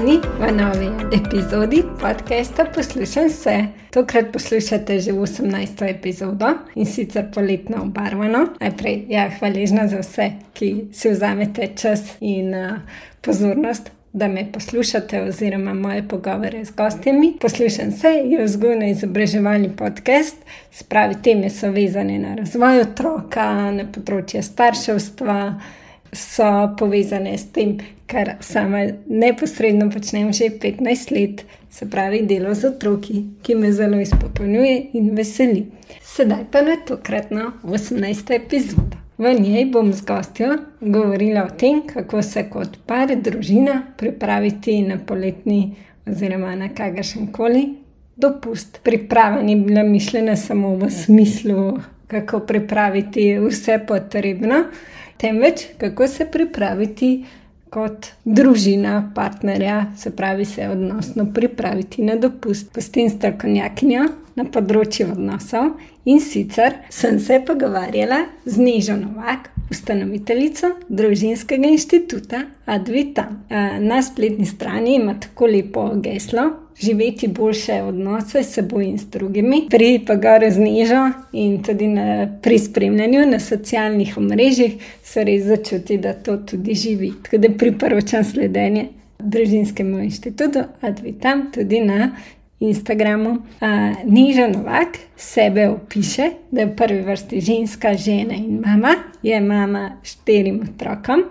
Pozdravljeni v novi epizodi podcasta Poslušaj vse. Tokrat poslušate že 18. epizodo in sicer poletno obarvano. Najprej, ja, hvaležna za vse, ki si vzamete čas in uh, pozornost. Da me poslušate, oziroma moje pogovore z gostjami. Poslušam se, je vzgojno-izobraževalni podcast, spravi teme so vezane na razvoj otroka, na področje starševstva, so povezane s tem, kar sama neposredno počnem že 15 let, se pravi delo z otroki, ki me zelo izpopolnjuje in veseli. Sedaj pa na tokratno 18. epizodo. V njej bom z gostjo govorila o tem, kako se kot par družina pripraviti na poletni oziroma na kakršen koli dopust. Priprava ni bila mišljena samo v smislu, kako pripraviti vse potrebno, temveč kako se pripraviti kot družina, partnerja, se pravi, se odnosno pripraviti na dopust. Postim strokovnjakinjo na področju odnosov in sicer sem se pogovarjala z Nežo Novak, ustanoviteljico Družinskega inštituta Advita. Na spletni strani ima tako lepo geslo: živeti boljše odnose s seboj in s drugimi, pri pa gore z nižo in tudi na, pri spremljanju na socialnih omrežjih se res začuti, da to tudi živi. Tako da priporočam sledenje Družinskemu inštitutu Advitam tudi na Instagramu. Uh, Niža Novak sebe opiše, da je v prvi vrsti ženska, žena in mama, je mama štirim otrokom,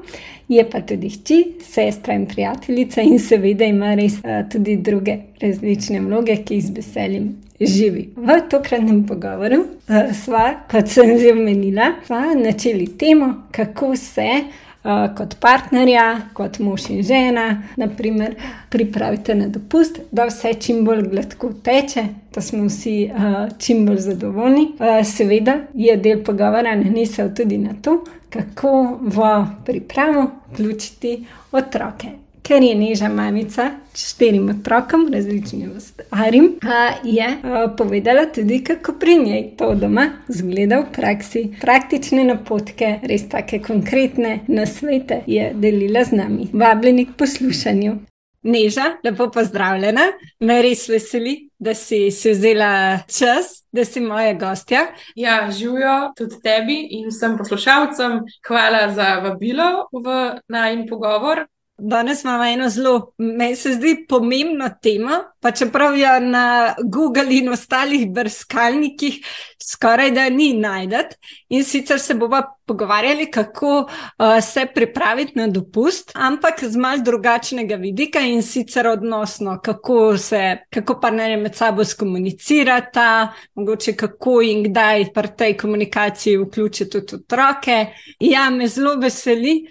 je pa tudi hči, sestra in prijateljica, in seveda ima res uh, tudi druge različne vloge, ki jih z veseljem živi. V tokratnem pogovoru uh, sva, kot sem že omenila, načeli temo, kako se kot partnerja, kot mož in žena, naprimer, pripravite na dopust, da vse čim bolj gladko teče, da smo vsi uh, čim bolj zadovoljni. Uh, seveda je del pogovora nanesel tudi na to, kako v pripravo vključiti otroke ker je neža mamica štirim otrokom, različnim starim, je povedala tudi, kako pri njej to doma zgleda v praksi. Praktične napotke, res take konkretne nasvete je delila z nami. Vabljeni k poslušanju. Neža, lepo pozdravljena, me res veseli, da si, si vzela čas, da si moja gostja. Ja, živijo tudi tebi in vsem poslušalcem. Hvala za vabilo v najmenj pogovor. Danes imamo eno zelo, meni se zdi, pomembno temo, pa čeprav jo na Google in ostalih brskalnikih skoraj da ni najdete. In sicer se bomo pogovarjali, kako uh, se pripraviti na dopust, ampak z mal drugačnega vidika in sicer odnosno, kako se, kako partnerje med sabo skomunicirata, mogoče kako in kdaj pri tej komunikaciji vključiti tudi otroke. Ja, me zelo veseli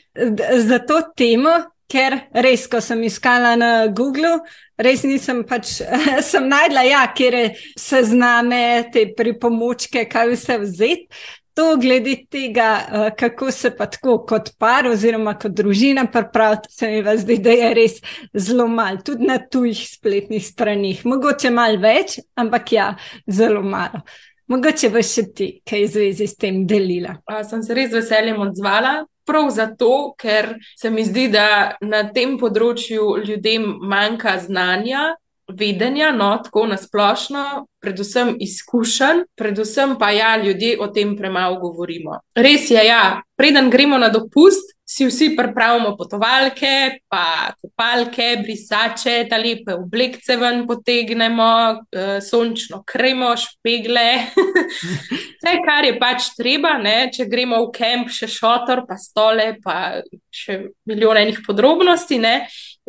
za to temo ker res, ko sem iskala na Googlu, res nisem pač, sem najdla, ja, kjer se zname te pripomočke, kaj vse vzeti. To, glede tega, eh, kako se pa tako kot par oziroma kot družina pripraviti, se mi zdi, da je res zelo malo, tudi na tujih spletnih stranih. Mogoče malo več, ampak ja, zelo malo. Mogoče boš še ti kaj v zvezi s tem delila. A, sem se res veseljem odzvala, prav zato, ker se mi zdi, da na tem področju ljudem manjka znanja. Vedenja, no, tako nasplošno, predvsem izkušenj, predvsem pa ja, ljudje o tem premalo govorimo. Res je, ja, preden gremo na dopust, si vsi pripravimo potovalke, pa kopalke, brisače, ta lepe oblekce ven potegnemo, uh, sončno kremo, špegle. Vse, kar je pač treba, ne? če gremo v kamp, še šotor, pa stole, pa še milijon enih podrobnosti. Ne?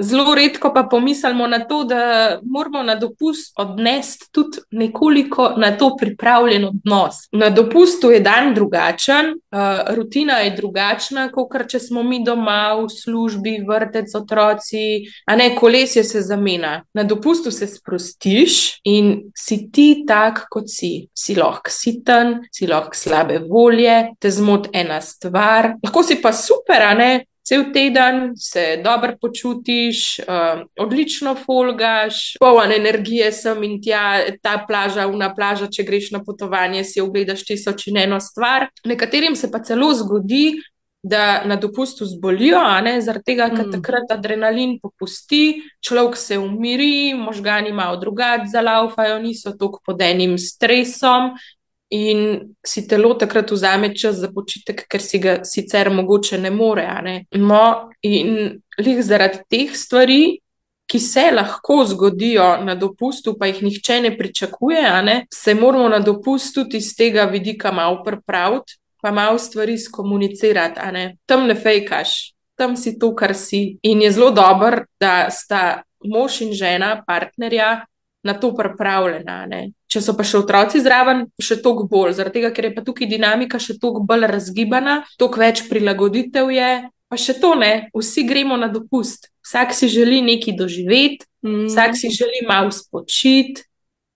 Zelo redko pa pomislimo na to, da moramo na dopust odnesti tudi nekoliko na to pripravljen odnos. Na dopustu je dan drugačen, uh, rutina je drugačna, kot če smo mi doma v službi, vrtec, otroci, a ne kolesje se zamena. Na dopustu se sprostiš in si ti tak, kot si. Si lahko siten, si lahko slabe volje, te zmot ena stvar, lahko si pa super, a ne. Cel teden se dobro počutiš, um, odlično folgaš, poln energije sem in tja, ta plaža, una plaža, če greš na potovanje, si ogledaš tisoč in eno stvar. Nekaterim se pa celo zgodi, da na dopustu zbolijo, zaradi tega, ker Mm. takrat adrenalin popusti, človek se umiri, možgani malo drugače zalaufajo, niso tako pod enim stresom. In si telo takrat vzame čas za počitek, ker si ga sicer mogoče ne more. Ne? No, in lih zaradi teh stvari, ki se lahko zgodijo na dopustu, pa jih nihče ne pričakuje, ne? se moramo na dopustu tudi iz tega vidika malo pripraviti, pa malo stvari skomunicirati. ne. Tam ne fejkaš, tam si to, kar si. In je zelo dobro, da sta mož in žena, partnerja, na to pripravljena. Če so pa še otroci zraven, še toliko bolj, zaradi tega, ker je pa tukaj dinamika še toliko bolj razgibana, toliko več prilagoditev je. Pa še to ne, vsi gremo na dopust. Vsak si želi nekaj doživeti, Mm. vsak si želi malo spočiti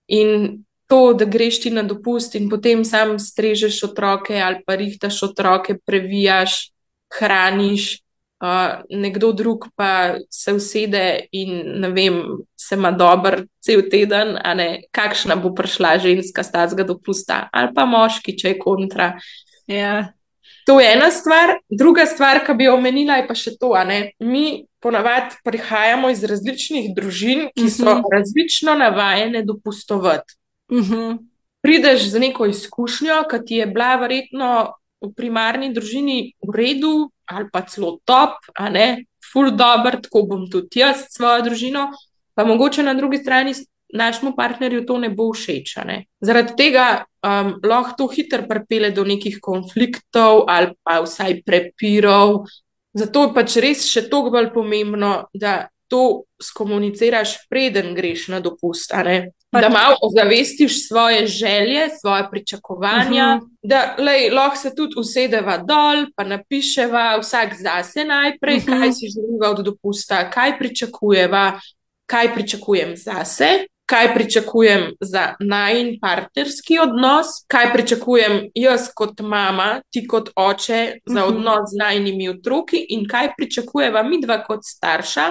in to, da greš ti na dopust in potem sam strežeš otroke ali pa rihtaš otroke, previjaš, hraniš, uh, nekdo drug pa se usede in ne vem, se ima dober cel teden, a ne, kakšna bo prišla ženska z tazga dopusta ali pa moški, če je kontra. Ja. To je ena stvar, druga stvar, ki bi jo omenila, je pa še to, ne. Mi ponavadi prihajamo iz različnih družin, ki so Mhm. različno navajene dopustovati. Mhm. Prideš z neko izkušnjo, ki ti je bila verjetno v primarni družini v redu, ali pa celo top, a ne, ful dobr, tako bom tudi jaz s svojo družino, pa mogoče na drugi strani našemu partnerju to ne bo všeč. ne. Zaradi tega um, lahko to hitro pripelje do nekih konfliktov ali pa vsaj prepirov. Zato je pač res še toliko bolj pomembno, da to skomuniciraš, preden greš na dopust. Pa- Da malo ozavestiš svoje želje, svoje pričakovanja, Mhm. da lej, lahko se tudi usedeva dol, pa napiševa vsak zase najprej, Mhm. kaj si želiva od dopusta, kaj pričakujeva, kaj pričakujem zase, kaj pričakujem za najin partnerski odnos, kaj pričakujem jaz kot mama, ti kot oče za Mhm. odnos z najnimi otroki in kaj pričakujeva midva kot starša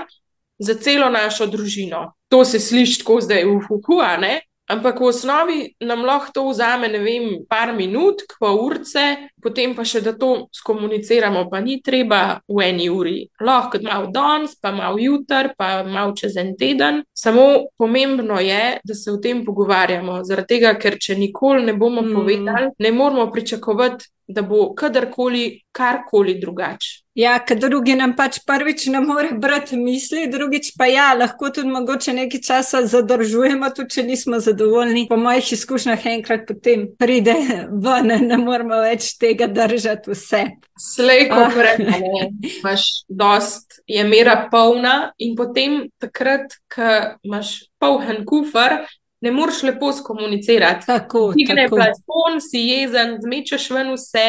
za celo našo družino. To se sliši tako zdaj, uhuhu, a ne? Ampak v osnovi nam lahko to vzame, ne vem, par minut, pol urce, potem pa še, da to skomuniciramo, pa ni treba v eni uri. Lahko malo danes, pa malo jutr, pa malo čez en teden. Samo pomembno je, da se o tem pogovarjamo, zaradi tega, ker če nikoli ne bomo Mm. povedali, ne moramo pričakovati, da bo kadarkoli karkoli drugače. Ja, ker drugi nam pač prvič ne more brati misli, drugič pa ja, lahko tudi mogoče nekaj časa zadržujemo, tudi če nismo zadovoljni. Po mojih izkušnjah enkrat potem pride ven, ne moramo več tega držati vse. Slej, ko Ah. prej, imaš dost, je mera polna, in potem takrat, ko imaš poln kufr, ne moreš lepo skomunicirati. Tako, Digne tako. plafon, si jezen, zmečeš ven vse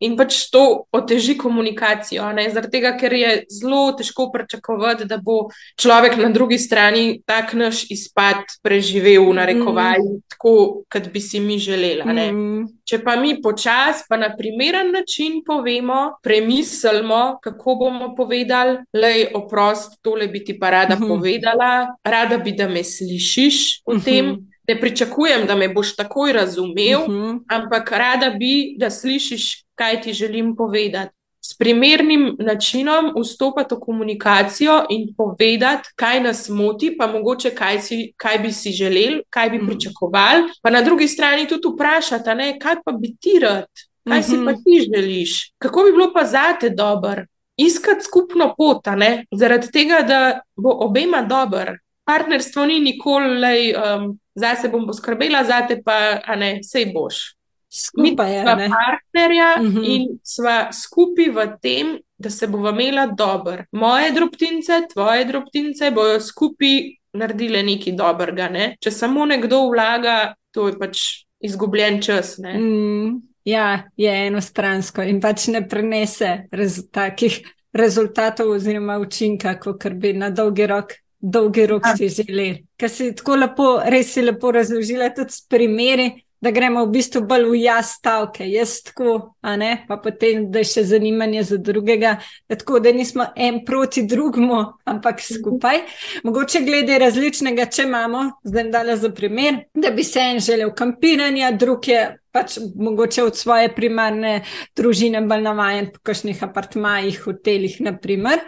in pač to oteži komunikacijo. ne, Zaradi tega, ker je zelo težko pričakovati, da bo človek na drugi strani tak naš izpad preživel, v narekovaji, tako, kot bi si mi želeli. a ne. Mm, Če pa mi počasi, pa na primeren način povemo, premislimo, kako bomo povedali, lej, oprost, tole bi ti pa rada Mhm. povedala, rada bi, da me slišiš o tem. Mhm. Ne pričakujem, da me boš takoj razumel, mhm. ampak rada bi, da slišiš, kaj ti želim povedati. S primernim načinom vstopati v komunikacijo in povedati, kaj nas moti, pa mogoče kaj, si, kaj bi si želeli, kaj bi Mhm. pričakovali, pa na drugi strani tudi vprašati, ne, kaj pa bi ti rad, kaj si pa Mhm. ti želiš, kako bi bilo pa zate dobro. Iskati skupno pot, ne, zaradi tega, da bo obema dobro. Partnerstvo ni nikoli, um, zase bom poskrbela, zate pa, a ne, sej boš. Skupaj sva ne. partnerja Mhm. in sva skupaj v tem, da se bova imela dobro. Moje drobtince, tvoje drobtince bojo skupaj naredile nekaj dobrega. Ne? Če samo nekdo vlaga, to je pač izgubljen čas. Ne? Mm, ja, je enostransko in pač ne prenese rez takih rezultatov oziroma učinka, kot bi na dolgi rok. Dolgi rok Ja. si želeli. Ker si tako lepo, res si lepo razložila tudi s primeri, da gremo v bistvu bolj v jaz stavke, jaz tako, a ne, pa potem, da je še zanimanje za drugega, da tako, da nismo en proti drugemu, ampak skupaj. Mogoče glede različnega, če imamo, zdaj dala za primer, da bi se en želel kampiranja, drug je pač mogoče od svoje primarne družine bolj navajen po kakšnih apartmajih, hotelih, naprimer.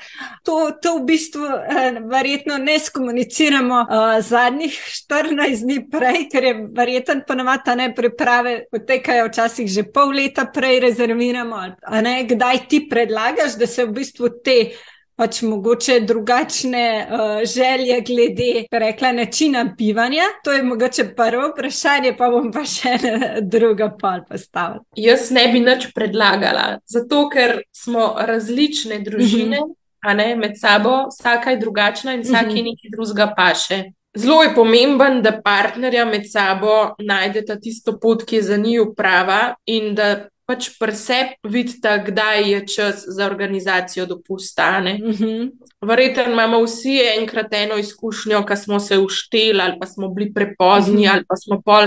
To, to v bistvu eh, verjetno ne skomuniciramo eh, zadnjih 14 dni prej, ker je verjetno ponovata ne priprave, potekajo včasih že pol leta prej rezerviramo. Ne, kdaj ti predlagaš, da se v bistvu te pač mogoče drugačne uh, želje glede, rekla, načina bivanja. To je mogoče prvo vprašanje, pa bom pa še druga pol postavila. Jaz ne bi nič predlagala, zato ker smo različne družine. Mhm. A ne med sabo, vsaka je drugačna in vsak je mhm. nekaj drugega paše. Zelo je pomemben, da partnerja med sabo najdete tisto pot, ki je za njih prava, in da pač preseb vidite, kdaj je čas za organizacijo dopusta. Mm -hmm. Verjetno imamo vsi enkrat eno izkušnjo, ko smo se ušteli ali pa smo bili prepozni mm -hmm. ali pa smo pol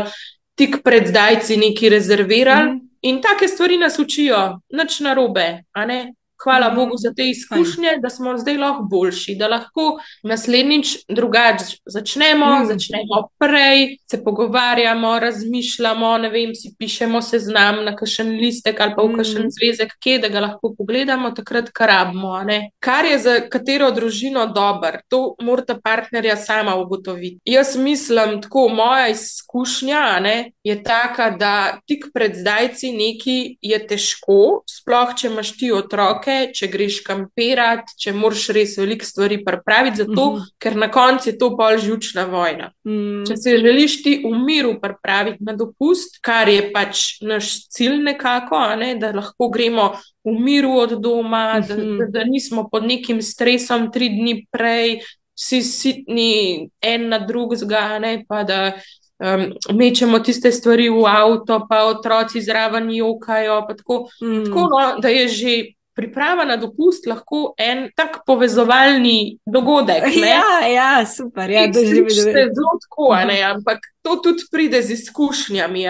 tik pred zdajci neki rezervirali. Mm -hmm. In take stvari nas učijo, nič narobe, a ne? Hvala mm. Bogu za te izkušnje, da smo zdaj lahko boljši, da lahko naslednjič drugače začnemo, mm. začnemo prej, se pogovarjamo, razmišljamo, ne vem, si pišemo seznam na kakšen listek ali pa v kakšen mm. zvezek, kje da ga lahko pogledamo, takrat, kar rabimo. Kar je za katero družino dober, to morata partnerja sama ugotoviti. Jaz mislim, tako moja izkušnja ne, je taka, da tik pred zdajci neki je težko, sploh če imaš ti otroke roke, če greš kamperat, če moraš res veliko stvari pripraviti, zato, uh mhm. -huh. ker na koncu je to pol žučna vojna. Uh mm. -huh. Če se želiš ti v miru pripraviti na dopust, kar je pač naš cilj nekako, ne, da lahko gremo v miru od doma, uh -huh. da, mhm. da, da nismo pod nekim stresom tri dni prej. Vsi sitni, en na drugega, pa da um, mečemo tiste stvari v avto, pa otroci zraven jokajo. Tako, mm. tako no, da je že priprava na dopust lahko en tak povezovalni dogodek. Ne? Ja, ja, super. Ja, zelo tako, ampak to tudi pride z izkušnjami.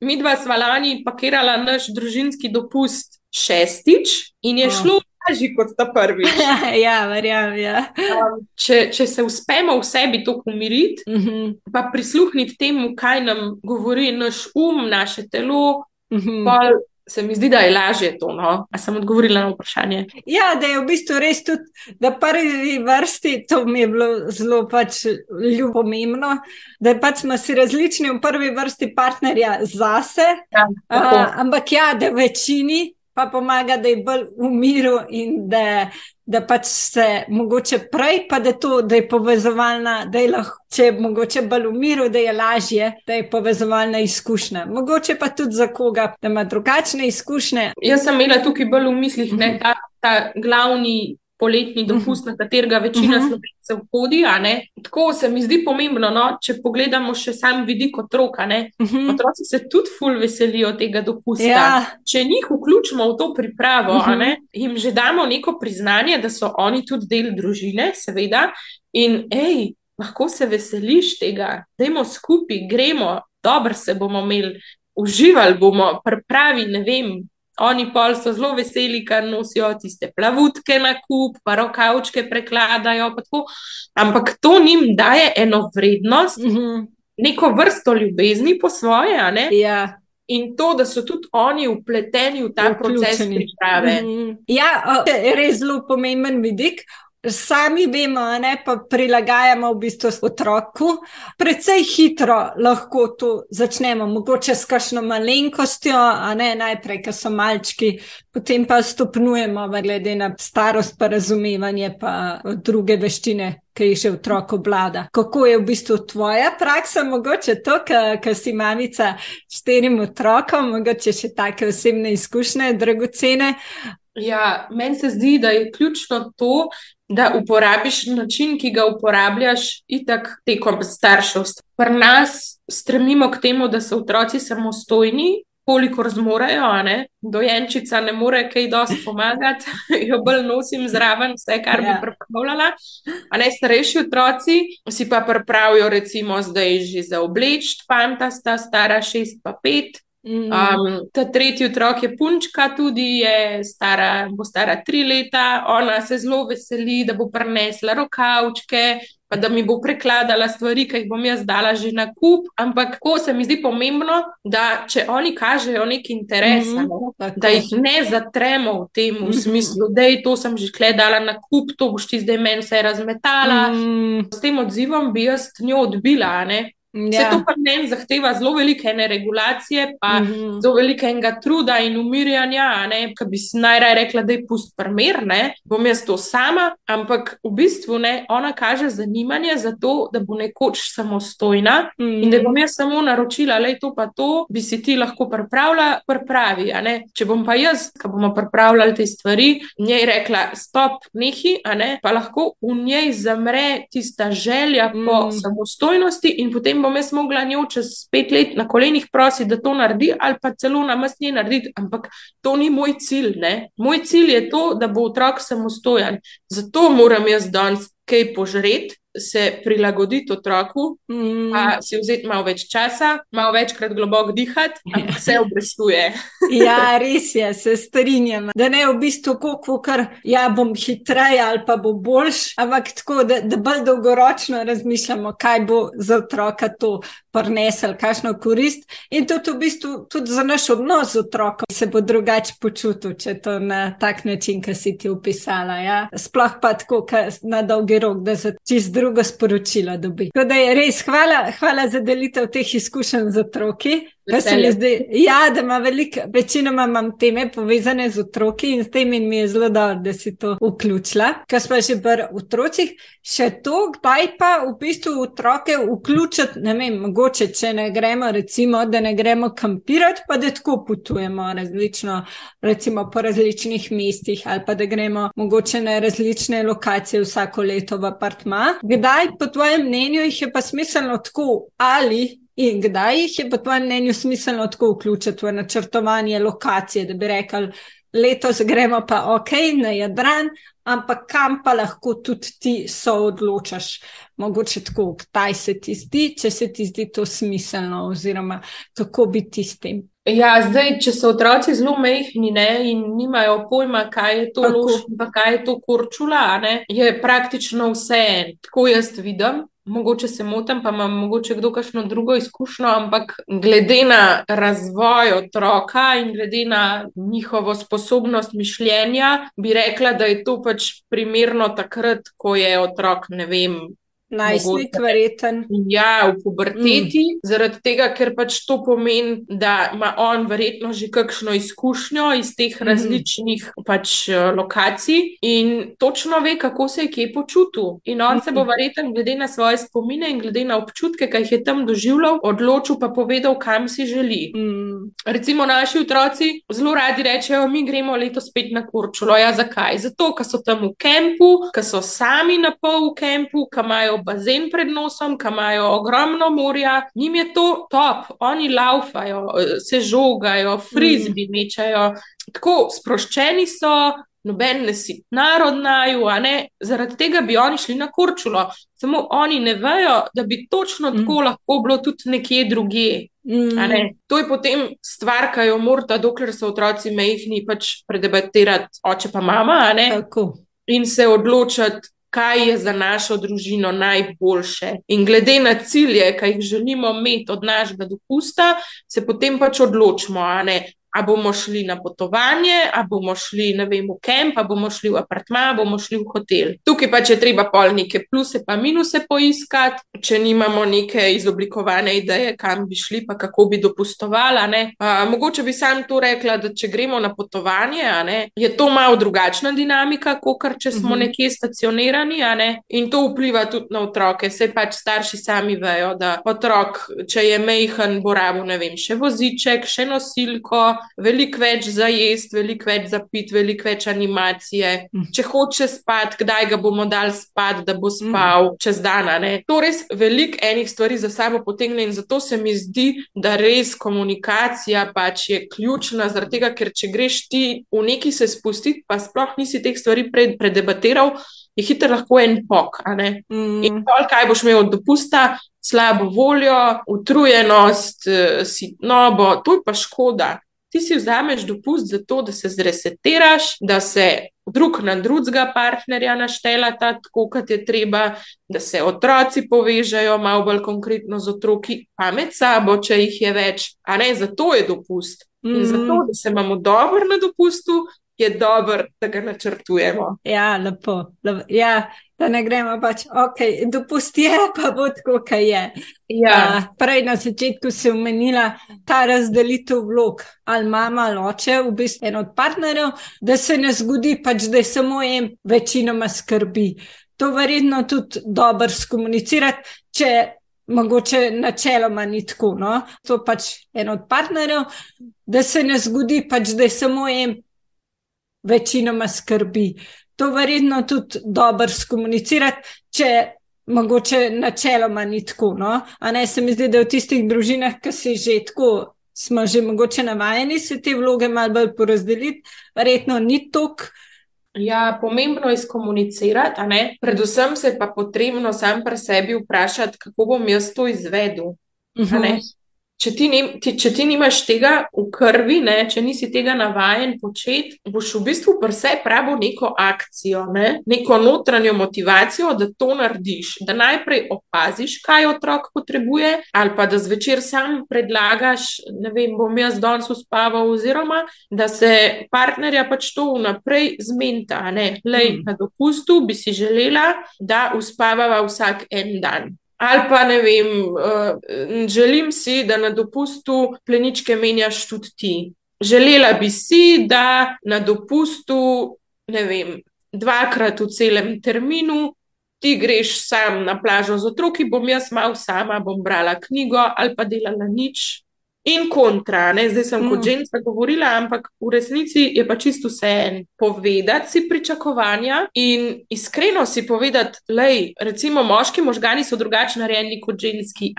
Mi dva smo lani pakirala naš družinski dopust šestič in je oh. šlo. Lažje kot ta prvi. ja, verjamem. Ja. Um, če, če se uspemo v sebi to umiriti, uh mhm. -huh. pa prisluhniti temu, kaj nam govori naš um, naše telo, uh mhm. -huh se mi zdi, da je lažje to. No? A sem odgovorila na vprašanje? Ja, da je v bistvu res tudi, da prvi vrsti, to mi je bilo zelo pač ljubomembno, da pač smo si različni v prvi vrsti partnerja zase. Ja, uh, ampak ja, da večini pa pomaga, da je bolj v miru in da da pač se mogoče prej, pa da, to, da je povezovalna, da je lahko, če je mogoče bolj v miru, da je lažje, da je povezovalna izkušnja. Mogoče pa tudi za koga, da ima drugačne izkušnje. Jaz sem imela tukaj bolj v mislih ne, ta, ta glavni poletni mhm. dopust, na katerega večina uh -huh. slovencev hodi. Tako se mi zdi pomembno, no? če pogledamo še sam vidik otroka. Uh mhm. -huh. Otroci se tudi ful veselijo tega dopusta. Ja. Če njih vključimo v to pripravo, uh -huh. jim že damo neko priznanje, da so oni tudi del družine, seveda. In hej, lahko se veseliš tega, da imamo skupaj, gremo, dobro se bomo imeli. Uživali bomo, pravi, ne vem, Oni pol so zelo veseli, ker nosijo tiste plavutke na kup, pa rokavčke prekladajo. Ampak to njim daje eno vrednost, mm -hmm. neko vrsto ljubezni po svoje. Ja. In to, da so tudi oni upleteni v ta Vključeni. proces priprave. Mm -hmm. Ja, je res zelo pomemben vidik sami vemo, ne, pa prilagajamo v bistvu otroku. Predvsej hitro lahko to začnemo, mogoče s kakšno malenkostjo, a ne najprej, ker so malčki, potem pa stopnjujemo, glede na starost, pa razumevanje, pa druge veščine. Ki jih še otrok oblada. Kako je v bistvu tvoja praksa, mogoče to, kar si mamica štirim otrokom, mogoče še take osebne izkušnje, dragocene. Ja, meni se zdi, da je ključno to, da uporabiš način, ki ga uporabljaš, itak tekom starševstva. Pri nas stremimo k temu, da so otroci samostojni, kolikor zmorejo. Ne? Dojenčica ne more kaj dosti pomagati, jo bolj nosim zraven, vse, kar bi ja. pripravljala. A ne starejši otroci si pa pripravijo, recimo, zdaj že za obleč, fanta sta stara šest pa pet. Um, ta tretji otrok je punčka, tudi je stara, bo stara tri leta, ona se zelo veseli, da bo prenesla rokavčke, pa da mi bo prekladala stvari, ki jih bom jaz dala že na kup. Ampak ko se mi zdi pomembno, da če oni kažejo nek interes, mm -hmm. da jih ne zatremo v tem v mhm. smislu, da je to sem že kle dala na kup, to boš ti zdaj meni vse razmetala. Mm -hmm. S tem odzivom bi jaz njo odbila. Ne? Vse ja. to pa meni zahteva zelo velike regulacije, pa mm -hmm. zelo velikega truda in umirjanja. Ki bi si najraje rekla, da je pust primer, ne bom jaz to sama, ampak v bistvu ne, ona kaže zanimanje za to, da bo nekoč samostojna mm -hmm. in da bom jaz samo naročila, da je to pa to, bi si ti lahko pripravila, pripravi. Če bom pa jaz, ki bomo pripravljali te stvari, njej rekla, stop, nehi, ne, pa lahko v njej zamre tista želja mm -hmm. po samostojnosti in potem bom jaz mogla njo čez pet let na kolenih prositi, da to naredi, ali pa celo na mestni narediti. Ampak to ni moj cilj. Ne? Moj cilj je to, da bo otrok samostojen. Zato moram jaz danes kaj požreti se prilagoditi otroku, mm. pa si vzeti malo več časa, malo večkrat globoko dihati, ampak se obrestuje. ja, res je, se strinjam. Da ne v bistvu kako, ker ja, bom hitreje ali pa bo boljš, ampak tako, da, da bolj dolgoročno razmišljamo, kaj bo za otroka to prinesel, kakšno korist. In tudi v bistvu tudi za naš odnos z otrokom se bo drugače počutil, če to na tak način, ki si ti opisala. Ja? Sploh pa tako, na dolgi rok, da se čist drugo sporočilo dobi. Tako da je res hvala, hvala za delitev teh izkušenj z otroki. Zdi, ja, da ima veliko, večinoma imam teme povezane z otroki in s tem in mi je zelo dobro, da si to vključila. Kaj smo že pri otrocih, še to, kdaj pa v bistvu otroke vključiti, ne vem, mogoče, če ne gremo, recimo, da ne gremo kampirati, pa da tako potujemo različno, recimo po različnih mestih ali pa da gremo mogoče na različne lokacije vsako leto v apartma. Kdaj po tvojem mnenju jih je pa smiselno tako ali In kdaj jih je po tvojem mnenju smiselno tako vključiti v načrtovanje lokacije, da bi rekli, letos gremo pa ok na Jadran, ampak kam pa lahko tudi ti so odločaš, mogoče tako, kdaj se ti zdi, če se ti zdi to smiselno, oziroma kako bi ti s tem. Ja, zdaj, če so otroci zelo mehni ne, in nimajo pojma, kaj je to lož, pa kaj je to kurčula, ne, je praktično vse en. Tako jaz vidim mogoče se motim, pa imam mogoče kdo kakšno drugo izkušnjo, ampak glede na razvoj otroka in glede na njihovo sposobnost mišljenja, bi rekla, da je to pač primerno takrat, ko je otrok, ne vem, Najstnik, verjeten. Ja, v puberteti, mm. zaradi tega, ker pač to pomeni, da ima on verjetno že kakšno izkušnjo iz teh mm. različnih pač, eh, lokacij in točno ve, kako se je kje počutil. In on mm. se bo mhm. verjeten, glede na svoje spomine in glede na občutke, ki jih je tam doživljal, odločil pa povedal, kam si želi. Mm. Recimo naši otroci zelo radi rečejo, mi gremo letos spet na kurčulo. Ja, zakaj? Zato, ker so tam v kampu, ker so sami na pol v kampu, ker imajo bazen pred nosom, ki imajo ogromno morja, njim je to top, oni laufajo, se žogajo, frizbi mm. mečajo, tako sproščeni so. Noben ne si narodnaju, a ne zaradi tega bi oni šli na kurčulo. Samo oni ne vejo, da bi točno mm. tako lahko bilo tudi nekje drugje. Mm. To je potem stvar, ki jo morata, dokler so otroci mehni, pač predebatirati oče pa mama, in se odločiti, kaj je za našo družino najboljše. In glede na cilje, ki jih želimo imeti od našega dopusta, se potem pač odločimo, A bomo šli na potovanje, a bomo šli vem, v kamp, a bomo šli v apartma, a bomo šli v hotel. Tukaj pa če treba pol neke pluse, pa minuse poiskati, če nimamo neke izoblikovane ideje, kam bi šli, pa kako bi dopustovala. A, mogoče bi sam to rekla, da če gremo na potovanje, ne, je to malo drugačna dinamika, kot če smo uh mhm. -huh. nekje stacionirani. Ne, in to vpliva tudi na otroke. Sej pač starši sami vejo, da otrok, če je mehen, bo rabo, ne vem, še voziček, še nosilko veliko več za jesti, veliko več za pit, veliko več animacije. Mm. Če hoče spati, kdaj ga bomo dali spati, da bo spal mm. čez dan. To res veliko enih stvari za sabo potegne in zato se mi zdi, da res komunikacija pač je ključna, zaradi tega, ker če greš ti v neki se spustiti, pa sploh nisi teh stvari pred, predebatiral. Je hitro lahko en pok. Mm. In kaj boš imel od dopusta, slabo voljo, utrujenost, eh, sitnobo, to je pa škoda. Ti si vzameš dopust za to, da se zresetiraš, da se drug na drugega partnerja naštelata, tako kot je treba, da se otroci povežajo malo bolj konkretno z otroki, pa med sabo, če jih je več. A ne, zato je dopust. Mm. In zato, da se imamo dobro na dopustu, je dobro, da ga načrtujemo. Ja, lepo. lepo. Ja, da ne gremo pač, ok, dopusti je, pa bo tako, kaj je. Ja. Uh, prej na začetku si omenila ta razdelitev vlog, ali mama ali oče, v bistvu en od partnerjev, da se ne zgodi pač, da je samo en večinoma skrbi. To verjetno tudi dobro skomunicirati, če mogoče načeloma ni tako. No? To pač en od partnerjev, da se ne zgodi pač, da je samo en večinoma skrbi. To verjetno tudi dobro skomunicirati, če mogoče načeloma ni tako. No? A ne se mi zdi, da v tistih družinah, ki si že tako, smo že mogoče navajeni se te vloge malo bolj porazdeliti, verjetno ni tako. Ja, pomembno je skomunicirati, predvsem se pa potrebno sam pri sebi vprašati, kako bom jaz to izvedel. Uh mhm. -huh če ti, ni, ti, če ti nimaš tega v krvi, ne, če nisi tega navaden početi, boš v bistvu prse pravo neko akcijo, ne, neko notranjo motivacijo, da to narediš. Da najprej opaziš, kaj otrok potrebuje, ali pa da zvečer sam predlagaš, ne vem, bom jaz danes uspaval, oziroma da se partnerja pač to vnaprej zmenta. Lej, hmm. na dopustu bi si želela, da uspavava vsak en dan. Ali pa ne vem, uh, želim si, da na dopustu pleničke menjaš tudi ti. Želela bi si, da na dopustu, ne vem, dvakrat v celem terminu ti greš sam na plažo z otroki, bom jaz mal sama, bom brala knjigo ali pa delala nič, in kontra. Ne? Zdaj sem mm. kot ženska govorila, ampak v resnici je pa čisto vse en. Povedati si pričakovanja in iskreno si povedati, da recimo moški možgani so drugače narejeni kot ženski.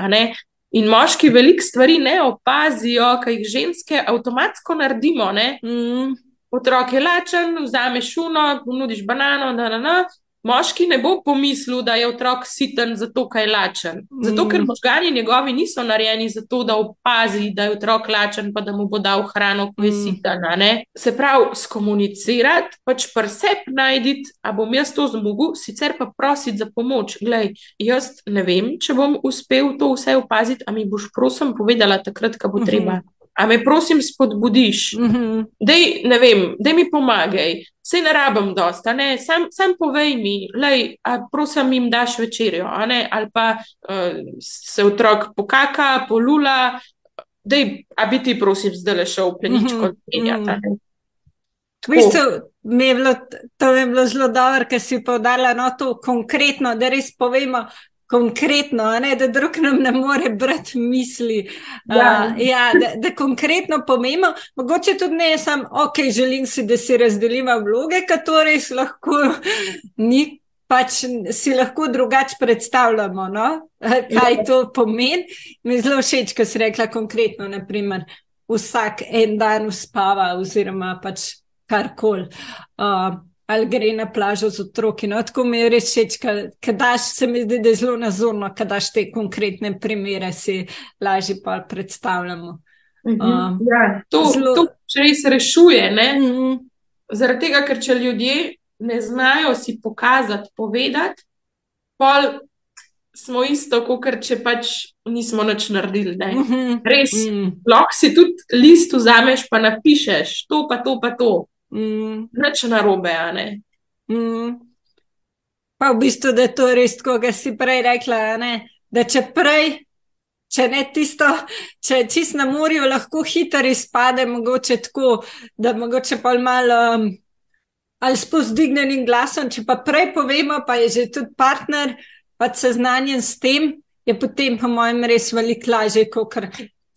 In moški veliko stvari ne opazijo, kaj jih ženske avtomatsko naredimo. Mm. Otrok je lačen, vzameš šuno, ponudiš banano, da na na. Moški ne bo pomislil, da je otrok siten zato, ker je lačen. Zato, ker mm. možgani njegovi niso narejeni za to, da opazi, da je otrok lačen, pa da mu bo dal hrano, ko je mm. siten. Se pravi, skomunicirati, pač presep najditi, a bom jaz to zmogel, sicer pa prositi za pomoč. Glej, jaz ne vem, če bom uspel to vse opaziti, a mi boš prosim povedala takrat, ko bo treba. Mm -hmm. A me prosim spodbudiš, mm -hmm. da mi pomagaj, se ne rabim dosta, ne? Sam, sam povej mi, lej, a prosim, jim daš večerjo, ali pa uh, se otrok pokaka, polula, da bi ti prosim zdaj le šel v pleničko mm -hmm. menjati. V bistvu, je bilo, to je bilo zelo dobro, ker si povdarjala no, to konkretno, da res povemo, konkretno, ne, da drug nam ne more brati misli. Ja. Uh, ja, da, da konkretno pomemo, mogoče tudi ne samo, ok, želim si, da si razdelimo vloge, kateri si lahko ni. Pač si lahko drugače predstavljamo, no? kaj ja. to pomeni. Mi je zelo všeč, ko si rekla konkretno, naprimer, vsak en dan uspava, oziroma pač karkoli. Uh, ali gre na plažo z otroki. No, tako mi je res všeč, ker daš se mi zdi, da je zelo nazorno, ker daš te konkretne primere, si lažje pa predstavljamo. Mhm. Um, ja, to, zelo... to res rešuje. Mhm. Zaradi tega, ker če ljudje ne znajo si pokazati, povedati, pol smo isto, kot če pač nismo nič naredili. Mhm. Res, mhm. lahko si tudi list vzameš, pa napišeš to, pa to, pa to. Mm. Neč na robe, a ne. Mm. Pa v bistvu, da je to res, kot si prej rekla, da če prej, če ne tisto, če čist na morju, lahko hitro izpade, mogoče tako, da mogoče pa malo um, ali s pozdignenim glasom, če pa prej povemo, pa je že tudi partner, pa seznanjen s tem, je potem, po mojem, res veliko lažje, kot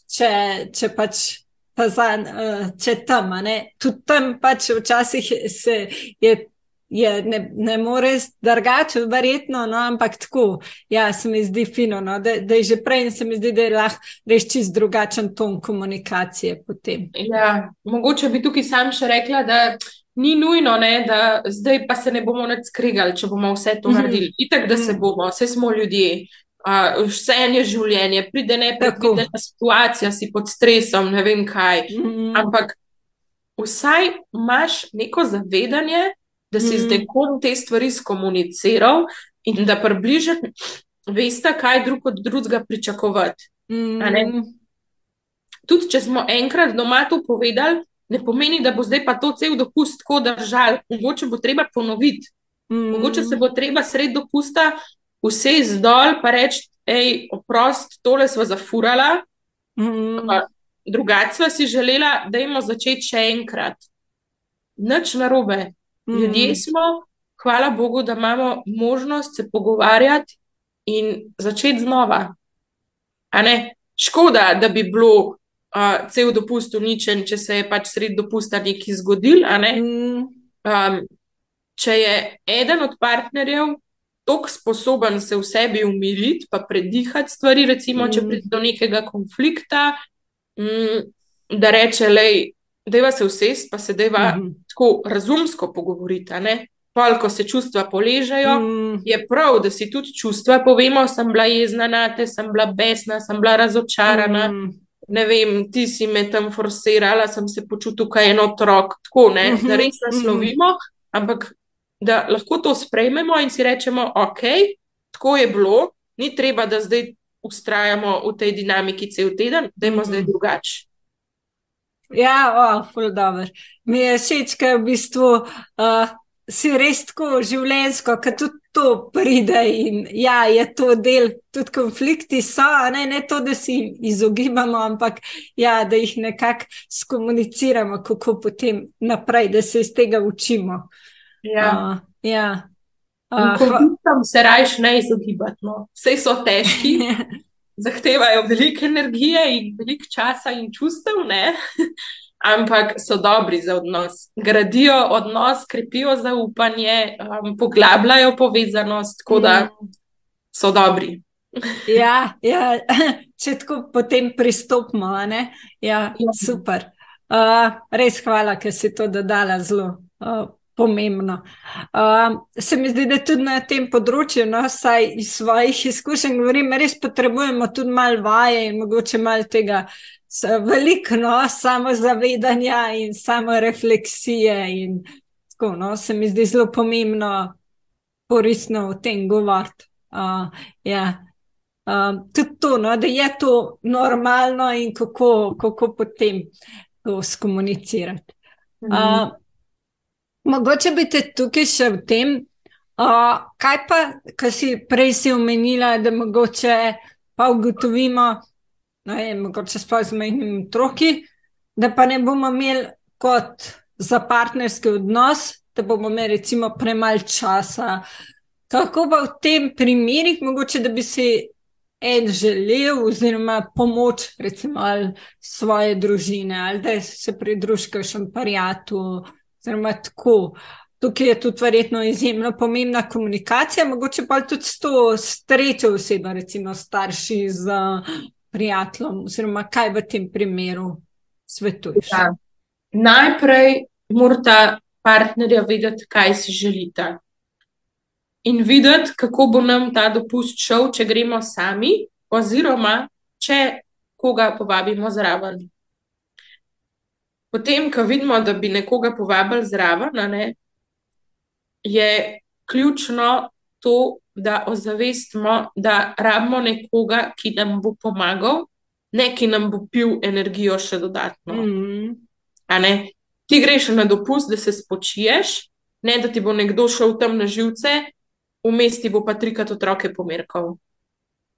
če, če pač pa za, uh, če tam, ne, tudi tam pač včasih se je. Je, ne, ne moreš drugače, verjetno, no, ampak tako, ja, se mi zdi fino, no, da, da je že prej in se mi zdi, da je lahko res čist drugačen ton komunikacije potem. Ja, mogoče bi tukaj sam še rekla, da ni nujno, ne, da zdaj pa se ne bomo več skregali, če bomo vse to mhm. naredili. Itek, da se mhm. bomo, vse smo ljudje, uh, vse je življenje, pride nepredvidena situacija, si pod stresom, ne vem kaj. Mm. Ampak vsaj imaš neko zavedanje, da si mm. zdaj kom te stvari skomuniciral in da približaš, veste, kaj drug od drugega pričakovati. Mm. Tudi če smo enkrat doma to povedali, ne pomeni, da bo zdaj pa to cel dopust tako držal. Mogoče bo treba ponoviti. Mm. Mogoče se bo treba sred dopusta vse zdol, pa reči, hej, oprost, tole smo zafurala. Mm. Drugače smo si želela, da imamo začeti še enkrat. Nič narobe. Mm. Ljudje smo, hvala Bogu, da imamo možnost se pogovarjati in začeti znova. Škoda, da bi bilo uh, cel dopust uničen, če se je pač sred dopusta nekaj zgodil. Ne? Mm. Um, če je eden od partnerjev tako sposoben se v sebi umiriti, pa predihati stvari, recimo, mm. če pride do nekega konflikta, mm, da reče, da je se vsest, pa se da mm. tako razumsko pogovoriti. Pol, ko se čustva poležajo, mm. je prav, da si tudi čustva povemo. Sem bila jezna na te, sem bila besna, sem bila razočarana. Mm. Ne vem, ti si me tam forsirala, sem se počutila kot en otrok. Tako, ne, da res naslovimo, mm -hmm. ampak da lahko to sprejmemo in si rečemo, ok, tako je bilo, ni treba, da zdaj ustrajamo v tej dinamiki cel teden, da imamo zdaj drugače. Ja, oh, dobro. Mi je všeč, ker v bistvu uh, si res tako življensko, ker tudi to pride in ja, je to del, tudi konflikti so, ne, ne to, da si izogibamo, ampak ja, da jih nekako skomuniciramo, kako potem naprej, da se iz tega učimo. Ja. Uh, ja. Uh, Konfliktom se rajš ne izogibati. No. Vse so težki, zahtevajo veliko energije in veliko časa in čustev, ne? ampak so dobri za odnos. Gradijo odnos, krepijo zaupanje, um, poglabljajo povezanost, tako da mm. so dobri. ja, ja, če tako potem pristopimo, ja, ja, super. Uh, res hvala, ker si to dodala zelo. Uh, pomembno. Uh, se mi zdi, da tudi na tem področju, no, saj iz svojih izkušenj, govorim, res potrebujemo tudi malo vaje in mogoče malo tega. Veliko no, samozavedanja in samo refleksije, in tako no, se mi zdi zelo pomembno, koristno o tem govoriti. Uh, ja. uh, tudi to, no, da je to normalno in kako, kako potem to skomunicirati. Uh, Mogoče bi te tukaj še v tem, uh, kaj pa, kar si prej si omenila, da mogoče pa ugotovimo, da je mogoče sploh z majhnimi otroki, da pa ne bomo imeli kot za partnerski odnos, da bomo imeli recimo premalo časa. Kako pa v tem primerih, mogoče da bi si en želel, oziroma pomoč, recimo, svoje družine, ali da se pridružiš v parijatu. Oziroma, tako. Tukaj je tudi verjetno izjemno pomembna komunikacija, mogoče pa tudi s to starejšo osebo, recimo starši z prijateljem, oziroma kaj v tem primeru svetuješ. Ja. Najprej morata partnerja vedeti, kaj si želita. In videti, kako bo nam ta dopust šel, če gremo sami, oziroma če koga povabimo zraven. Potem, ko vidimo, da bi nekoga povabili zraven, ne, je ključno to, da ozavestimo, da rabimo nekoga, ki nam bo pomagal, ne ki nam bo pil energijo še dodatno. Mm -hmm. Ti greš na dopust, da se spočiješ, ne da ti bo nekdo šel tam na živce, vmes ti bo pa trikrat otroke pomerkal.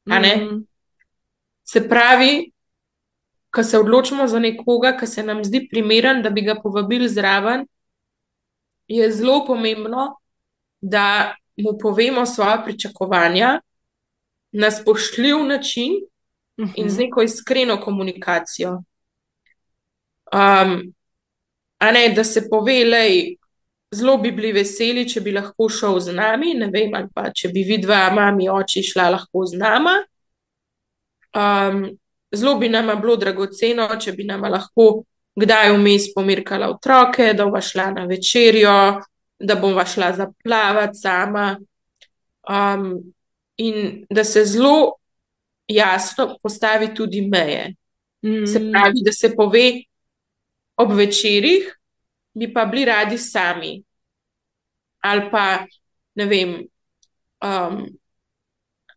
Mm -hmm. Se pravi, ko se odločimo za nekoga, ki se nam zdi primeren, da bi ga povabili zraven, je zelo pomembno, da mu povemo svoje pričakovanja na spoštljiv način in z mhm. neko iskreno komunikacijo. Um, a ne, da se povej, zelo bi bili veseli, če bi lahko šel z nami, ne vem, ali pa če bi vidva, mami, oči šla lahko z nama. Um, zelo bi nama bilo dragoceno, če bi nama lahko kdaj vmes pomirkala otroke, da bova šla na večerjo, da bova šla zaplavati sama. Um, in da se zelo jasno postavi tudi meje. Mm. Se pravi, da se pove ob večerjih, bi pa bili radi sami. Ali pa ne vem, um,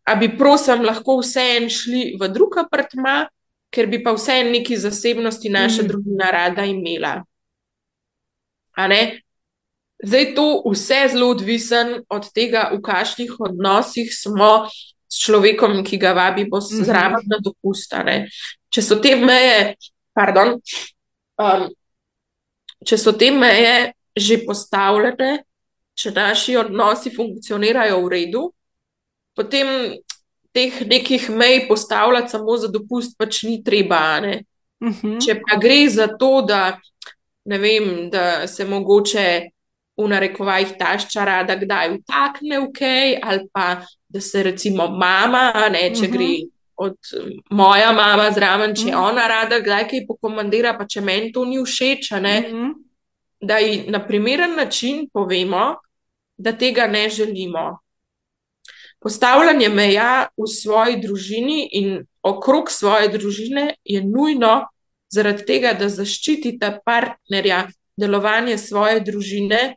a bi prosim lahko vseeno šli v drug apartma, ker bi pa vseeno neki zasebnosti naša mm. družina rada imela. Zdaj to vse zelo odvisen od tega, v kakšnih odnosih smo s človekom, ki ga vabi bo mhm. zraven na dopust. Če so te meje, pardon, um, če so te meje že postavljene, če naši odnosi funkcionirajo v redu, potem teh nekih mej postavljati samo za dopust, pač ni treba. Uh mhm. -huh. Če pa gre za to, da, vem, da se mogoče v narekovajih tašča rada kdaj vtakne v kaj, ali pa da se recimo mama, ne, če uh -huh. gre. Od moja mama zraven, če mm. ona rada, kdaj kaj pokomandira, pa če meni to ni všeč, mm -hmm da ji na primeren način povemo, da tega ne želimo. Postavljanje meja v svoji družini in okrog svoje družine je nujno zaradi tega, da zaščitite partnerja, delovanje svoje družine,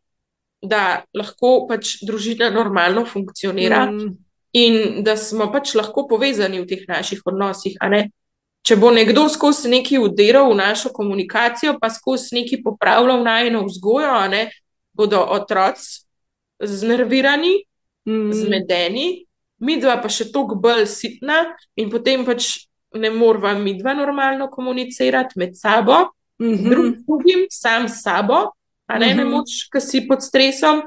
da lahko pač družina normalno funkcionira mm. in da smo pač lahko povezani v teh naših odnosih, če bo nekdo skozi neki udiral v našo komunikacijo, pa skozi neki popravljal najno vzgojo, ne, bodo otroci znervirani, mm. zmedeni, midva pa še toliko bolj sitna in potem pač ne morva midva normalno komunicirati med sabo, mm -hmm. drug, drugim, sam s sabo, a ne, mm -hmm. ne mhm. moč, ki si pod stresom.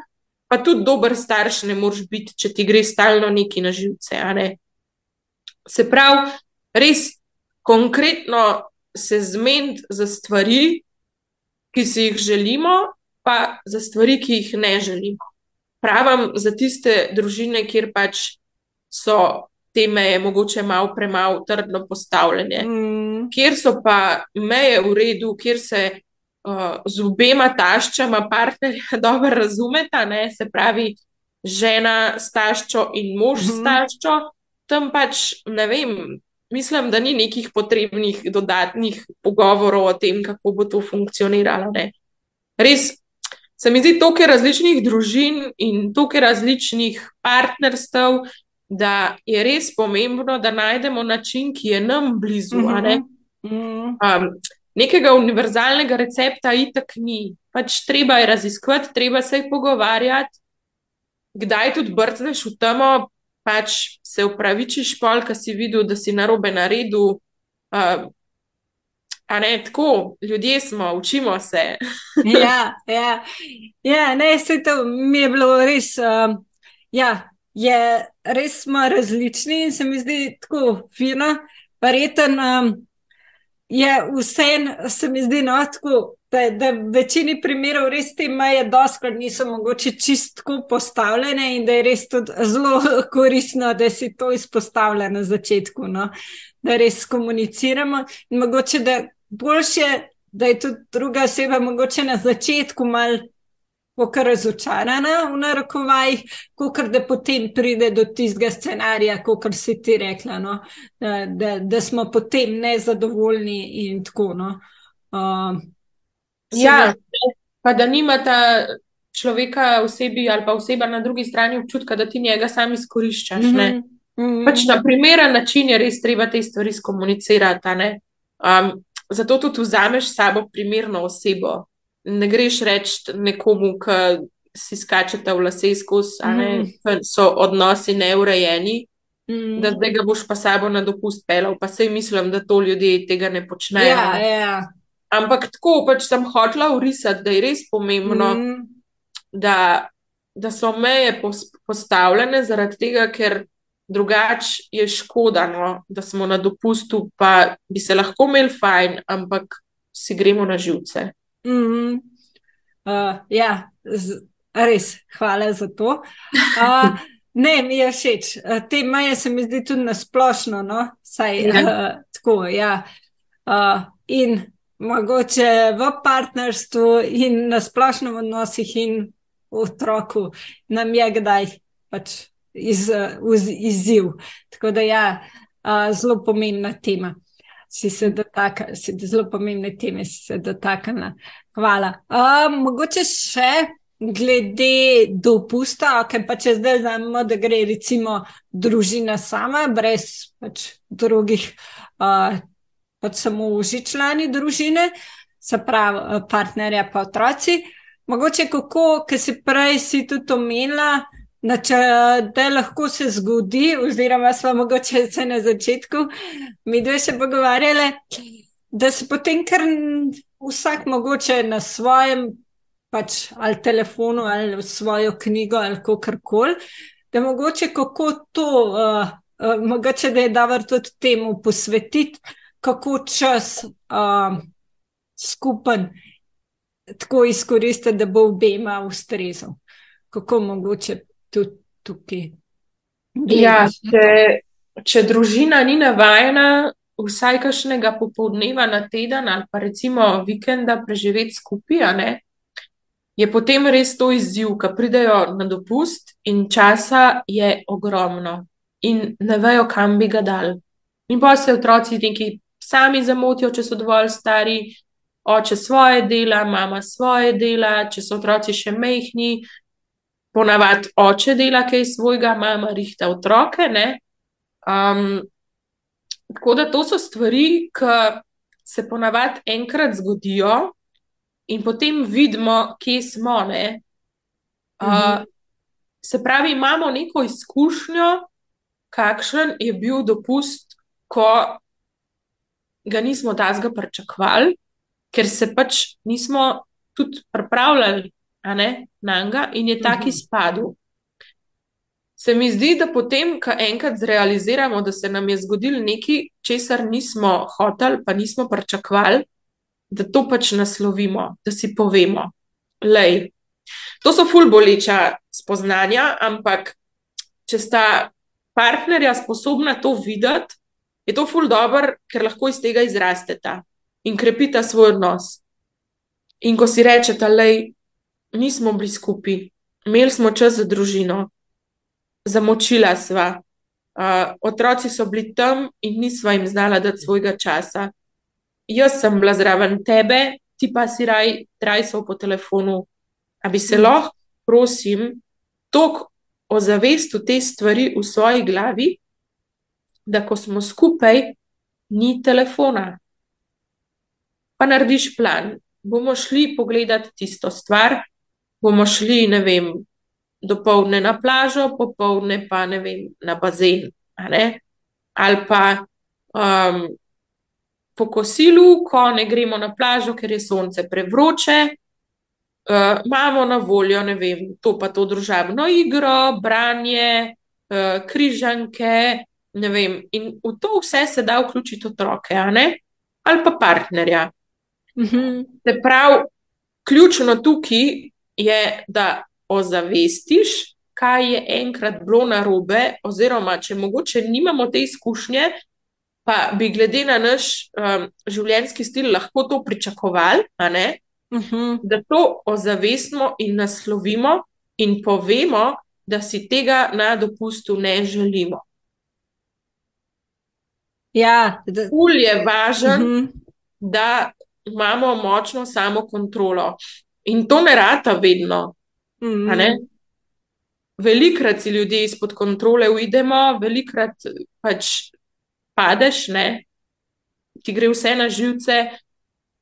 Pa tudi dober starš ne moreš biti, če ti gre stalno neki na živce. Se pravi, res konkretno se zmeniti za stvari, ki si jih želimo, pa za stvari, ki jih ne želimo. Pravim za tiste družine, kjer pač so te meje mogoče malo premalo trdno postavljene, mm. kjer so pa meje v redu, kjer se uh, z obema taščama partnerja dobro razumeta, ne? se pravi žena s taščo in mož mm. s mhm. taščo, tam pač ne vem mislim, da ni nekih potrebnih dodatnih pogovorov o tem, kako bo to funkcioniralo. Ne. Res se mi zdi toliko različnih družin in toliko različnih partnerstv, da je res pomembno, da najdemo način, ki je nam blizu. Mm -hmm. ne. Mhm. um, nekega univerzalnega recepta itak ni. Pač treba je raziskovati, treba se jih pogovarjati. Kdaj tudi brcneš v temo, pač se upravičiš, pol, ki si videl, da si na robe naredil. Uh, a ne tako, ljudje smo, učimo se. ja, ja. ja, ne, se to mi je bilo res. Uh, ja, je, res smo različni in se mi zdi tako fino. Verjeten um, je vse, se mi zdi, no, tako da, da v večini primerov res te meje doskrat niso mogoče čistko postavljene in da je res tudi zelo koristno, da si to izpostavlja na začetku, no? da res komuniciramo in mogoče da boljše, da je tudi druga oseba mogoče na začetku mal pokar razočarana v narekovajih, kot da potem pride do tistega scenarija, kot si ti rekla, no? da, da, da smo potem nezadovoljni in tako. No? Uh, Ja, pa da nima ta človeka osebi ali pa oseba na drugi strani občutka, da ti njega sam izkoriščaš. Mm -hmm. Mm -hmm. Pač na primeren način je res treba te stvari skomunicirati. Um, zato tudi vzameš sabo primerno osebo. Ne greš reči nekomu, ki si skačete v lase skozi, mm -hmm. so odnosi neurejeni. Mm. Da zdaj ga boš pa sabo na dopust pelal, pa sej mislim, da to ljudje tega ne počnejo. Ja, ja. Ampak tako pač sem hotela urisati, da je res pomembno, mm. da, da so meje postavljene zaradi tega, ker drugače je škoda, no, da smo na dopustu, pa bi se lahko imeli fajn, ampak si gremo na živce. Mm -hmm. uh, ja, z, res, hvala za to. Uh, ne, mi je všeč. Uh, te maje se mi zdi tudi nasplošno, no? Saj, ja. uh, tako, ja. Uh, in mogoče v partnerstvu in na splošno v odnosih in v otroku nam je kdaj pač iz, iz, izziv. Tako da ja, uh, zelo pomembna tema si se dotaknila, si zelo pomembne teme si se dotaknila. Hvala. Uh, mogoče še glede dopusta, ker pa če zdaj znamo, da gre recimo družina sama, brez pač drugih, uh, pač samo uži člani družine, se pravi partnerja pa otroci. Mogoče kako, ker si prej si tudi omenila, No, če da lahko se zgodi, oziroma smo mogoče se na začetku, mi dve se pogovarjali, da se potem kar vsak mogoče na svojem, pač ali telefonu, ali svojo knjigo, ali kar koli, da mogoče kako to, uh, uh, mogoče da je dobro tudi temu posvetiti, kako čas uh, skupen tako izkoristiti, da bo obema ustrezal. Kako mogoče tudi tukaj. Ja, če, če družina ni navajena vsaj kašnega popoldneva na teden ali pa recimo vikenda preživeti skupaj, ne, je potem res to izziv, ko pridejo na dopust in časa je ogromno in ne vejo, kam bi ga dal. In pa se otroci neki sami zamotijo, če so dovolj stari, oče svoje dela, mama svoje dela, če so otroci še mehni, ponavadi oče dela kaj svojega, mama rihta otroke. Um, tako da to so stvari, ki se ponavadi enkrat zgodijo, in potem vidimo, kje smo. Uh, mhm. Se pravi, imamo neko izkušnjo, kakšen je bil dopust, ko ga nismo tazga pričakovali, ker se pač nismo tudi pripravljali ne, na njega in je tako mhm. izpadel. Se mi zdi, da potem, ko enkrat zrealiziramo, da se nam je zgodilo nekaj, česar nismo hoteli, pa nismo pričakovali, da to pač naslovimo, da si povemo. Lej. To so ful boleča spoznanja, ampak če sta partnerja sposobna to videti, je to ful dobr, ker lahko iz tega izrasteta in krepita svoj odnos. In ko si rečete, lej, nismo bili skupaj, imeli smo čas za družino, zamočila sva. Uh, otroci so bili tam in nisva jim znala dati svojega časa. Jaz sem bila zraven tebe, ti pa si raj, raj so po telefonu. A bi se mm. lahko, prosim, tok ozavestil te stvari v svoji glavi, da ko smo skupaj, ni telefona. Pa narediš plan, bomo šli pogledati tisto stvar, bomo šli, ne vem, dopoledne na plažo, popoldne pa ne vem, na bazen. Ali pa um, po kosilu, ko ne gremo na plažo, ker je sonce prevroče, uh, imamo na voljo, ne vem, to pa to družabno igro, branje, uh, križanke. Vem, in v to vse se da vključiti otroke, ali pa partnerja. Mm -hmm. Se pravi, ključno tukaj je, da ozavestiš, kaj je enkrat bilo na robe, oziroma če mogoče nimamo te izkušnje, pa bi glede na naš um, življenjski stil lahko to pričakovali, uh mhm. -huh. da to ozavestimo in naslovimo in povemo, da si tega na dopustu ne želimo. Ja, da... Ful je važen, uh mhm. -huh. da imamo močno samo kontrolo. In to ne rata vedno. Mm -hmm. Velikrat si ljudje izpod kontrole uidemo, velikrat pač padeš, ne? ti gre vse na živce,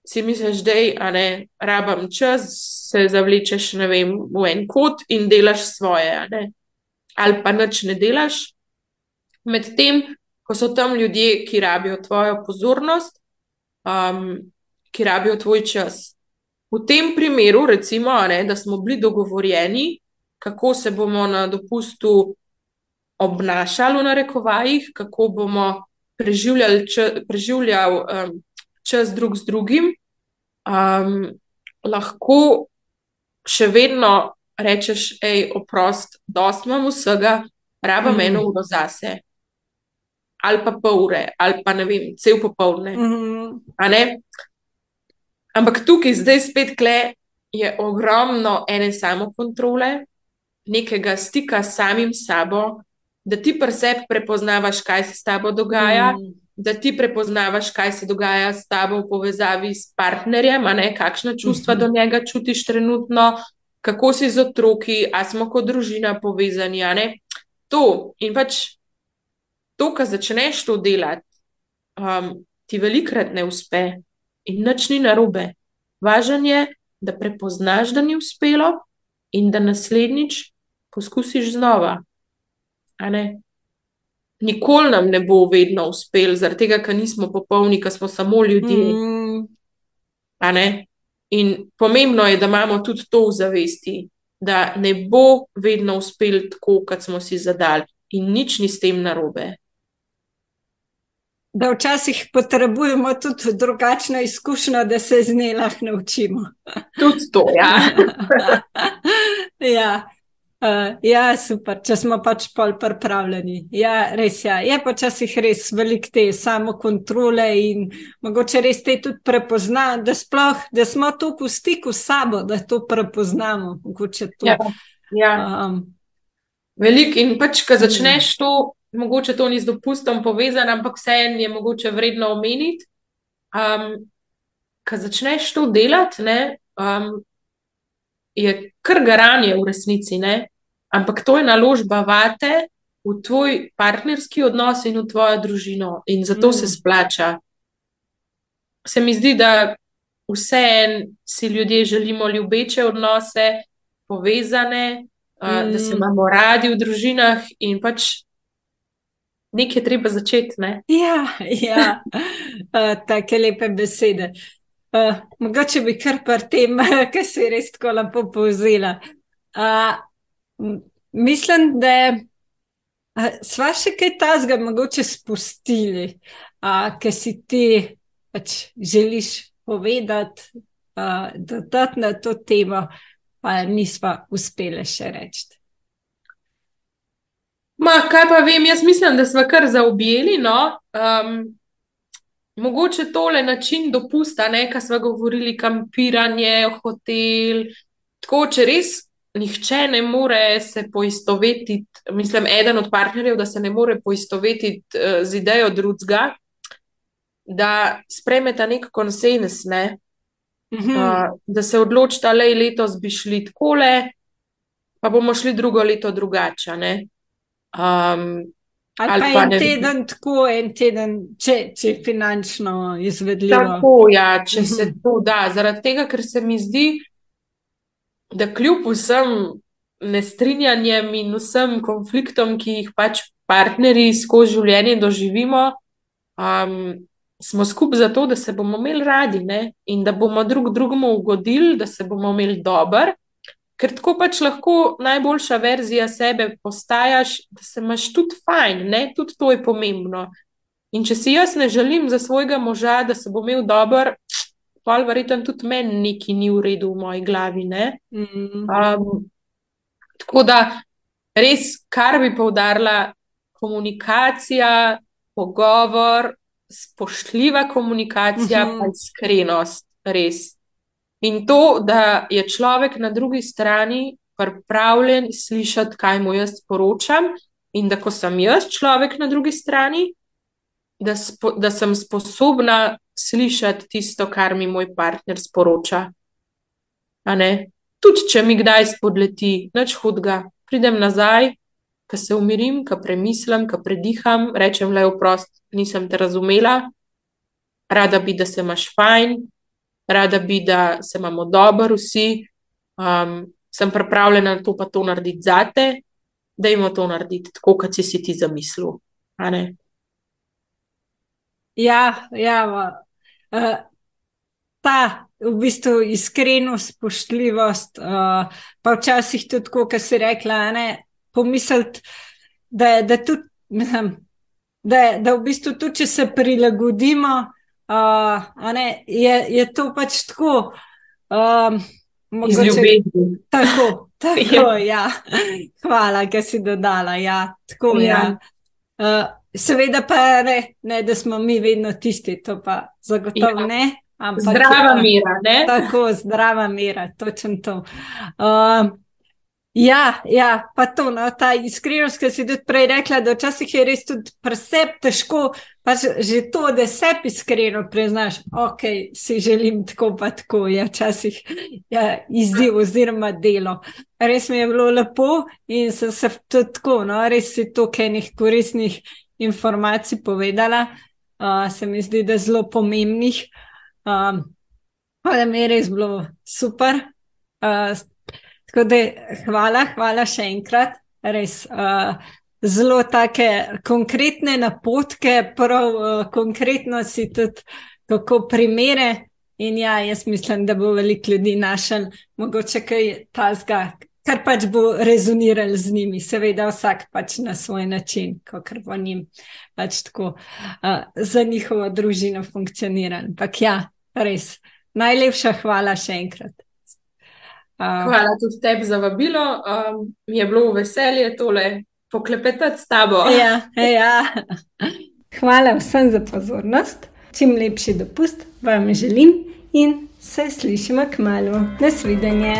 si misliš, da je rabam čas, se zavlečeš vem, v en kot in delaš svoje, ali pa nič ne delaš. Medtem, ko so tam ljudje, ki rabijo tvojo pozornost, um, ki rabijo tvoj čas. V tem primeru, recimo, ne, da smo bili dogovorjeni, kako se bomo na dopustu obnašali, v narekovajih, kako bomo preživljali, če, preživljali um, čas drug z drugim, um, lahko še vedno rečeš, hej, oprost, dost imam vsega, rabam mm. eno uro zase. Ali pa pol ure, ali pa ne vem, cel popoldne. Mm. Ampak tukaj, zdaj spet, kle, je ogromno ene samokontrole, nekega stika s samim sabo, da ti pri sebi prepoznavaš, kaj se s tabo dogaja, mm. da ti prepoznavaš, kaj se dogaja s tabo v povezavi s partnerjem, ne, kakšne čustva mm -hmm. do njega čutiš trenutno, kako si z otroki, a smo kot družina povezani. To in pač to, kar začneš to delati, um, ti velikrat ne uspe in nič ni narobe. Važno je, da prepoznaš, da ni uspelo in da naslednjič poskusiš znova. Nikoli nam ne bo vedno uspel, zaradi tega, ker nismo popolni, ker smo samo ljudje. Mm. In pomembno je, da imamo tudi to v zavesti, da ne bo vedno uspel tako, kot smo si zadali, in nič ni s tem narobe. Da včasih potrebujemo tudi drugačno izkušnjo, da se z njej lahko naučimo. Tudi to, ja. ja. Uh, ja, super, če smo pač pol pripravljeni. Ja, res. Ja. Je pa včasih res veliko te samokontrole in mogoče res te tudi prepozna, da, sploh, da smo tu v stiku s sabo, da to prepoznamo. To, ja, ja. Um, Veliko in pač, ko začneš to, mogoče to ni z dopustom povezano, ampak vseeno je mogoče vredno omeniti. Um, ko začneš to delati, ne, um, je kar garanje v resnici, ne? ampak to je naložba vate v tvoj partnerski odnos in v tvojo družino, in zato mm. se splača. Se mi zdi, da vseeno si ljudje želimo ljubeče odnose, povezane, mm. uh, da se mm. imamo radi v družinah in pač. Nekaj je treba začeti. Ne? Ja, ja. uh, tako lepe besede. Uh, mogoče bi kar par tem, ki je res tako lepo povzela. Uh, mislim, da uh, sva še kaj tazga mogoče spustili, uh, ki si ti pač želiš povedati, uh, dodati na to temo, pa nisva uspeli še reči. Ma, kaj pa vem, jaz mislim, da smo kar zaobjeli. No? Um, mogoče tole način dopusta, ne, kar smo govorili, kampiranje, hotel. Tako, če res nihče ne more se poistovetiti, mislim, eden od partnerjev, da se ne more poistovetiti uh, z idejo drugega, da spremeta nek konsens, ne, mm -hmm. uh, da se odločita, da letos bi šli tako, pa bomo šli drugo leto drugače. Um, Ali, ali pa en teden, tako en teden, če, če je finančno izvedljivo. Tako, ja, če se mhm. to da. Zaradi tega, ker se mi zdi, da kljub vsem nestrinjanjem in vsem konfliktom, ki jih pač partnerji skozi življenje doživimo, um, smo skupaj zato, da se bomo imeli radi ne? in da bomo drug drugemu ugodili, da se bomo imeli dobro ker tako pač lahko najboljša verzija sebe postajaš, da se imaš tudi fajn, ne? tudi to je pomembno. In če si jaz ne želim za svojega moža, da se bo imel dober, pa verjetno tudi meni neki ni v redu v moji glavi. Mm. Um, tako da res, kar bi poudarila, komunikacija, pogovor, spoštljiva komunikacija, mm -hmm. pa iskrenost, res. In to, da je človek na drugi strani pripravljen slišati, kaj mu jaz sporočam, in da ko sem jaz človek na drugi strani, da, spo, da sem sposobna slišati tisto, kar mi moj partner sporoča. Tudi če mi kdaj spodleti, nič hudega, pridem nazaj, ko se umirim, ko premislim, ko prediham, rečem le oprost, nisem te razumela, rada bi, da se imaš fajn, rada bi, da se imamo dobro vsi, um, sem pripravljena na to, pa to narediti zate, da jim to narediti tako, kot si, ti zamislil. Ja, ja. Uh, ta v bistvu iskrenost, spoštljivost, uh, pa včasih tudi, kot si rekla, ne, pomisliti, da, da, tudi, da, da v bistvu tudi, če se prilagodimo uh, ne, je, je to pač tako. Um, mogoče, tako, tako, ja. Hvala, da si dodala. Ja, tako, ja. Ja. Uh, seveda pa ne, ne, da smo mi vedno tisti, to pa zagotovo ja. ne. Ampak, zdrava ja, mira, ne? Tako, zdrava mira, točno to. Uh, Ja, ja, pa to, no, ta iskrenost, ki si tudi prej rekla, da včasih je res tudi preseb težko, pa že to, da se iskreno priznaš, ok, si želim tako, pa tako, je ja, včasih ja, izziv oziroma delo. Res mi je bilo lepo in sem se tudi tako, no, res si to, kaj nekih koristnih informacij povedala, uh, se mi zdi, da zelo pomembnih. Um, pa da mi je res bilo super. Uh, Tako da, hvala, hvala še enkrat. Res uh, zelo take konkretne napotke, prav uh, konkretno si tudi kako primere. In ja, jaz mislim, da bo veliko ljudi našel, mogoče kaj tazga, kar pač bo rezoniral z njimi, seveda vsak pač na svoj način, kot bo njim pač tako uh, za njihovo družino funkcioniral. Ampak ja, res, najlepša hvala še enkrat. Hvala tudi tebi za vabilo. Um, mi je bilo veselje tole poklepetati s tabo. Ja, ja. Hvala vsem za pozornost. Čim lepši dopust vam želim in se slišimo k malu. Nasvidenje.